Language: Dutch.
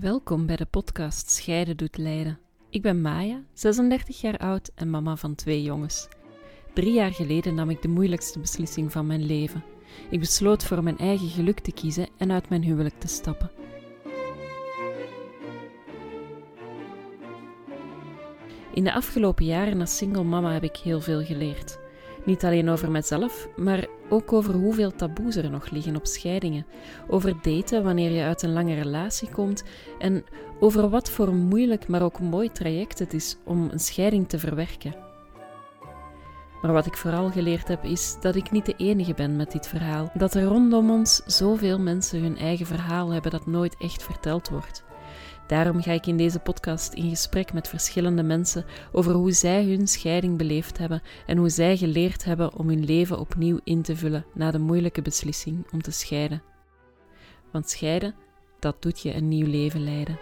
Welkom bij de podcast Scheiden doet lijden. Ik ben Maya, 36 jaar oud en mama van twee jongens. Drie jaar geleden nam ik de moeilijkste beslissing van mijn leven. Ik besloot voor mijn eigen geluk te kiezen en uit mijn huwelijk te stappen. In de afgelopen jaren als single mama heb ik heel veel geleerd. Niet alleen over mezelf, maar ook over hoeveel taboes er nog liggen op scheidingen. Over daten wanneer je uit een lange relatie komt en over wat voor moeilijk maar ook mooi traject het is om een scheiding te verwerken. Maar wat ik vooral geleerd heb is dat ik niet de enige ben met dit verhaal. Dat er rondom ons zoveel mensen hun eigen verhaal hebben dat nooit echt verteld wordt. Daarom ga ik in deze podcast in gesprek met verschillende mensen over hoe zij hun scheiding beleefd hebben en hoe zij geleerd hebben om hun leven opnieuw in te vullen na de moeilijke beslissing om te scheiden. Want scheiden, dat doet je een nieuw leven leiden.